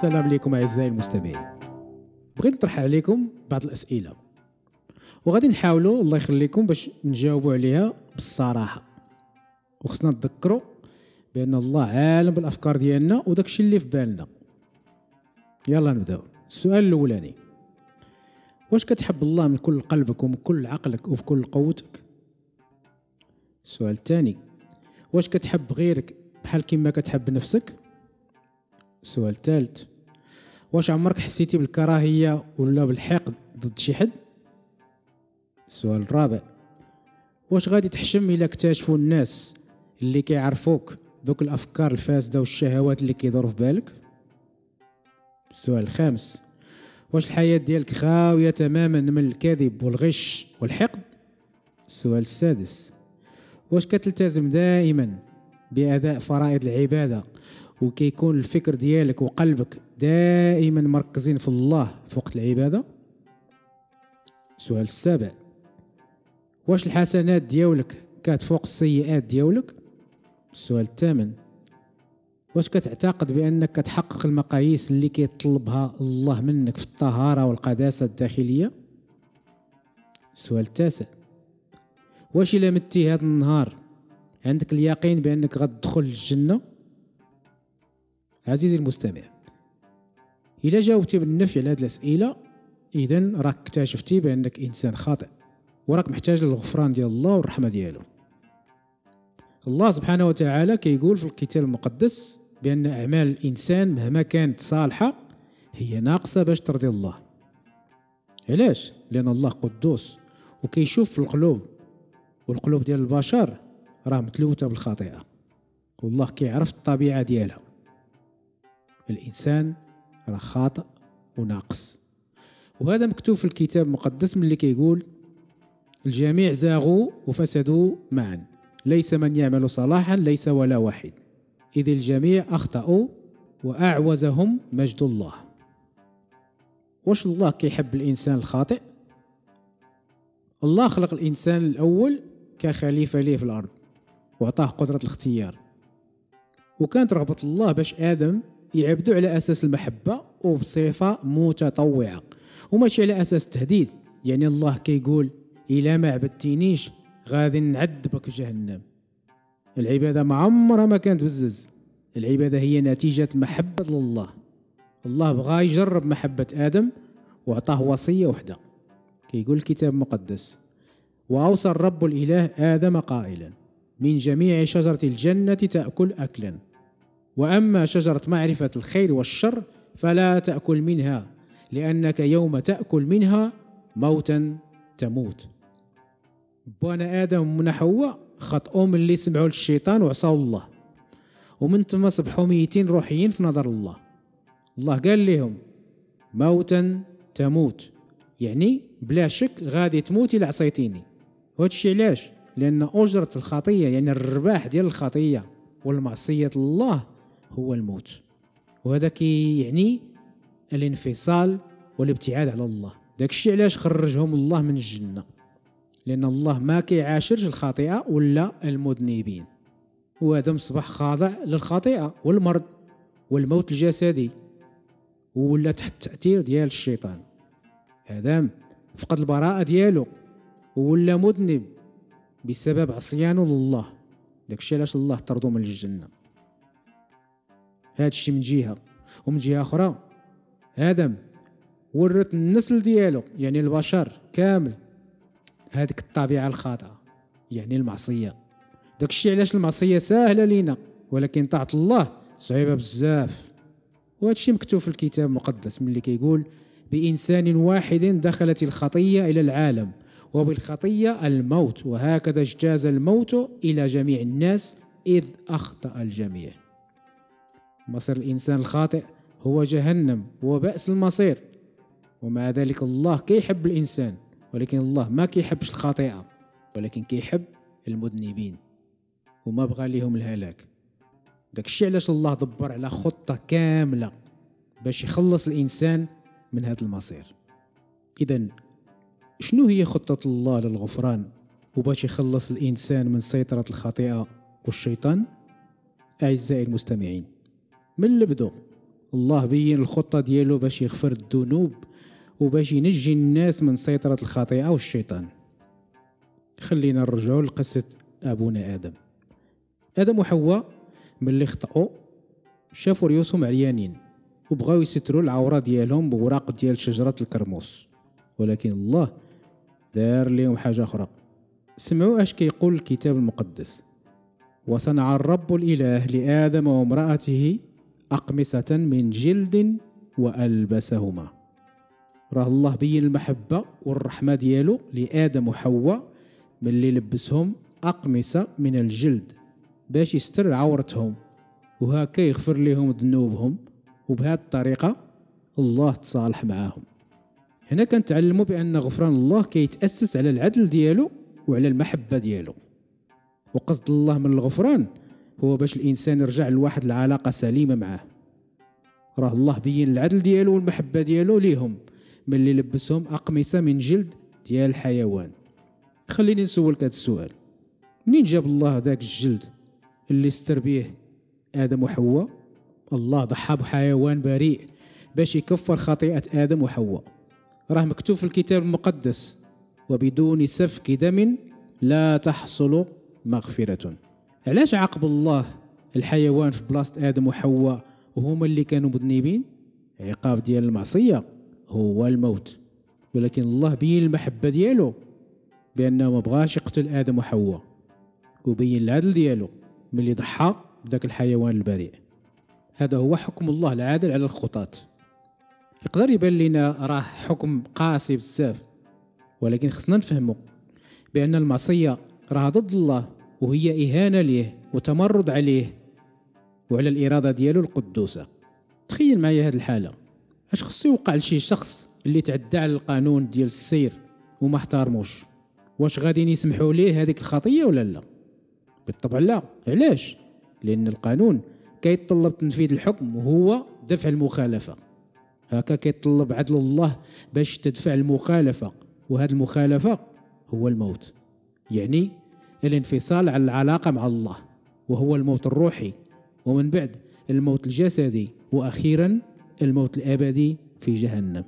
السلام عليكم أعزائي المستمعين. بغيت نطرح عليكم بعض الأسئلة. وغادي نحاولوا الله يخليكم باش نجاوبوا عليها بالصراحة. وخصنا نتذكروا بأن الله عالم بالأفكار ديالنا وداكشي اللي في بالنا. يلا نبداو السؤال الأولاني. واش كتحب الله من كل قلبك ومن كل عقلك وبكل قوتك؟ السؤال الثاني واش كتحب غيرك بحال كما كتحب نفسك؟ السؤال الثالث واش عمرك حسيتي بالكراهية ولا بالحقد ضد شي حد؟ السؤال الرابع. واش غادي تحشم إلا اكتشفوا الناس اللي كيعرفوك دوك الأفكار الفاسدة والشهوات اللي كيدوروا في بالك؟ السؤال الخامس. واش الحياة ديالك خاوية تماما من الكذب والغش والحقد؟ السؤال السادس. واش كتلتزم دائما بأداء فرائض العبادة وكيكون الفكر ديالك وقلبك دائما مركزين في الله في وقت العبادة؟ السؤال السابع. واش الحسنات ديالك كتفوق السيئات ديالك؟ السؤال الثامن. واش كتعتقد بأنك كتحقق المقاييس اللي كيطلبها الله منك في الطهارة والقداسة الداخلية؟ السؤال التاسع. واش إلا متي هذا النهار عندك اليقين بأنك غتدخل الجنة؟ عزيزي المستمع الا جاوبتي بالنفي على هذه الأسئلة إذا راك اكتشفتي بأنك إنسان خاطئ وراك محتاج للغفران ديال الله والرحمة ديالو. الله سبحانه وتعالى كيقول في الكتاب المقدس بأن أعمال الإنسان مهما كانت صالحة هي ناقصة باش ترضي الله. علاش؟ لأن الله قدوس وكيشوف في القلوب والقلوب ديال البشر راه متلوثة بالخطيئه والله كيعرف الطبيعة ديالها. الإنسان راه خاطئ وناقص. وهذا مكتوب في الكتاب المقدس من اللي كيقول الجميع زاغوا وفسدوا معا. ليس من يعمل صلاحا ليس ولا واحد إذ الجميع أخطأوا وأعوزهم مجد الله. واش الله كيحب الإنسان الخاطئ؟ الله خلق الإنسان الأول كخليفة ليه في الأرض وعطاه قدرة الاختيار. وكانت رغبة الله باش آدم يعبدوا على أساس المحبة وبصفة متطوعة وماشي على أساس التهديد. يعني الله كيقول إلا ما عبدتينيش غادي نعذبك في جهنم. العبادة ما عمرها ما كانت بزز. العبادة هي نتيجة محبة لله. الله بغى يجرب محبة آدم وعطاه وصية وحدة. كيقول الكتاب المقدس وأوصى الرب الإله آدم قائلا من جميع شجرة الجنة تأكل أكلا. وأما شجرة معرفة الخير والشر فلا تأكل منها لأنك يوم تأكل منها موتا تموت. بوانا آدم ومن حواء خطأوا من اللي سمعوا للشيطان وعصوا الله ومن ثم صبحوا ميتين روحيين في نظر الله. الله قال لهم موتا تموت يعني بلا شك غادي تموت إلا عصيتيني. وهادشي علاش؟ لأن أجرة الخطية يعني الرباح ديال الخطية والمعصية الله هو الموت. وهذا كي يعني الانفصال والابتعاد على الله. داكشي علاش خرجهم الله من الجنة. لأن الله ما كيعاشرش الخاطئة ولا المذنبين. وآدم صبح خاضع للخطيئة والمرض والموت الجسدي. ولا تحت التأثير ديال الشيطان. آدم فقد البراءة ديالو. ولا مذنب بسبب عصيانه لله داكشي علاش الله طردو من الجنة هادشي من جهة ومن جهة أخرى آدم ورث النسل ديالو يعني البشر كامل هذيك الطبيعة الخاطئة يعني المعصية. داك الشيء علاش المعصية سهلة لينا ولكن طاعة الله صعيبة بزاف. وهذا الشيء مكتوب في الكتاب المقدس من اللي كيقول بإنسان واحد دخلت الخطية إلى العالم وبالخطية الموت وهكذا اجتاز الموت إلى جميع الناس إذ أخطأ الجميع. مصير الإنسان الخاطئ هو جهنم وبأس المصير. ومع ذلك الله كيحب الإنسان ولكن الله ما كيحبش الخطيئة ولكن كيحب المذنبين. وما بغى لهم الهلاك. داك الشيء علاش الله دبر على خطة كاملة باش يخلص الإنسان من هذا المصير. إذا شنو هي خطة الله للغفران؟ وباش يخلص الإنسان من سيطرة الخطيئة والشيطان؟ أعزائي المستمعين من اللي بدو الله بين الخطة ديالو باش يغفر الذنوب وباش ينجي الناس من سيطرة الخطيئة والشيطان. خلينا نرجعوا لقصة أبونا آدم. آدم وحواء ملي خطأوا شافوا ريوسهم عريانين وبغاو يستروا العورة ديالهم بوراق ديال شجرة الكرموس. ولكن الله دار لهم حاجة أخرى. سمعوا أش كيقول الكتاب المقدس. وصنع الرب الإله لآدم وامرأته أقمصة من جلد وألبسهما. راه الله بين المحبة والرحمة ديالو لآدم وحواء ملي لبسهم أقمصة من الجلد باش يستر عورتهم وهكا يغفر لهم ذنوبهم وبهذه الطريقة الله تصالح معاهم. هنا كنتعلموا بأن غفران الله كيتأسس على العدل ديالو وعلى المحبة ديالو. وقصد الله من الغفران هو باش الإنسان يرجع لواحد العلاقة سليمة معاه. راه الله بين العدل ديالو والمحبة ديالو ليهم. ملي لبسهم أقمصة من جلد ديال الحيوان. خليني نسولك هذا السؤال. منين جاب الله ذاك الجلد اللي ستر بيه آدم وحواء؟ الله ضحى بحيوان بريء باش يكفر خطيئة آدم وحواء. راه مكتوب في الكتاب المقدس وبدون سفك دم لا تحصل مغفرة. علاش عاقب الله الحيوان في بلاصة آدم وحواء وهما اللي كانوا مذنبين؟ عقاب ديال المعصية هو الموت. ولكن الله بين المحبة ديالو بأنه ما بغاش يقتل آدم وحواء. وبين العدل ديالو ملي ضحى بداك الحيوان البريء. هذا هو حكم الله العادل على الخطاة. يقدر يبان لنا راه حكم قاسي بزاف. ولكن خصنا نفهموا بأن المعصية راه ضد الله. وهي إهانة ليه وتمرد عليه. وعلى الإرادة ديالو القدوسة. تخيل معايا هذه الحالة. أش خصو يوقع لشي شخص اللي تعدى على القانون ديال السير وما احترموش؟ واش غادي يسمحوا ليه هذيك الخطية ولا لا؟ بالطبع لا. علاش؟ لأن القانون كيتطلب تنفيذ الحكم وهو دفع المخالفة. هكا كيتطلب عدل الله باش تدفع المخالفة. وهذه المخالفة هو الموت. يعني الانفصال عن العلاقة مع الله وهو الموت الروحي. ومن بعد الموت الجسدي وأخيرا الموت الأبدي في جهنم.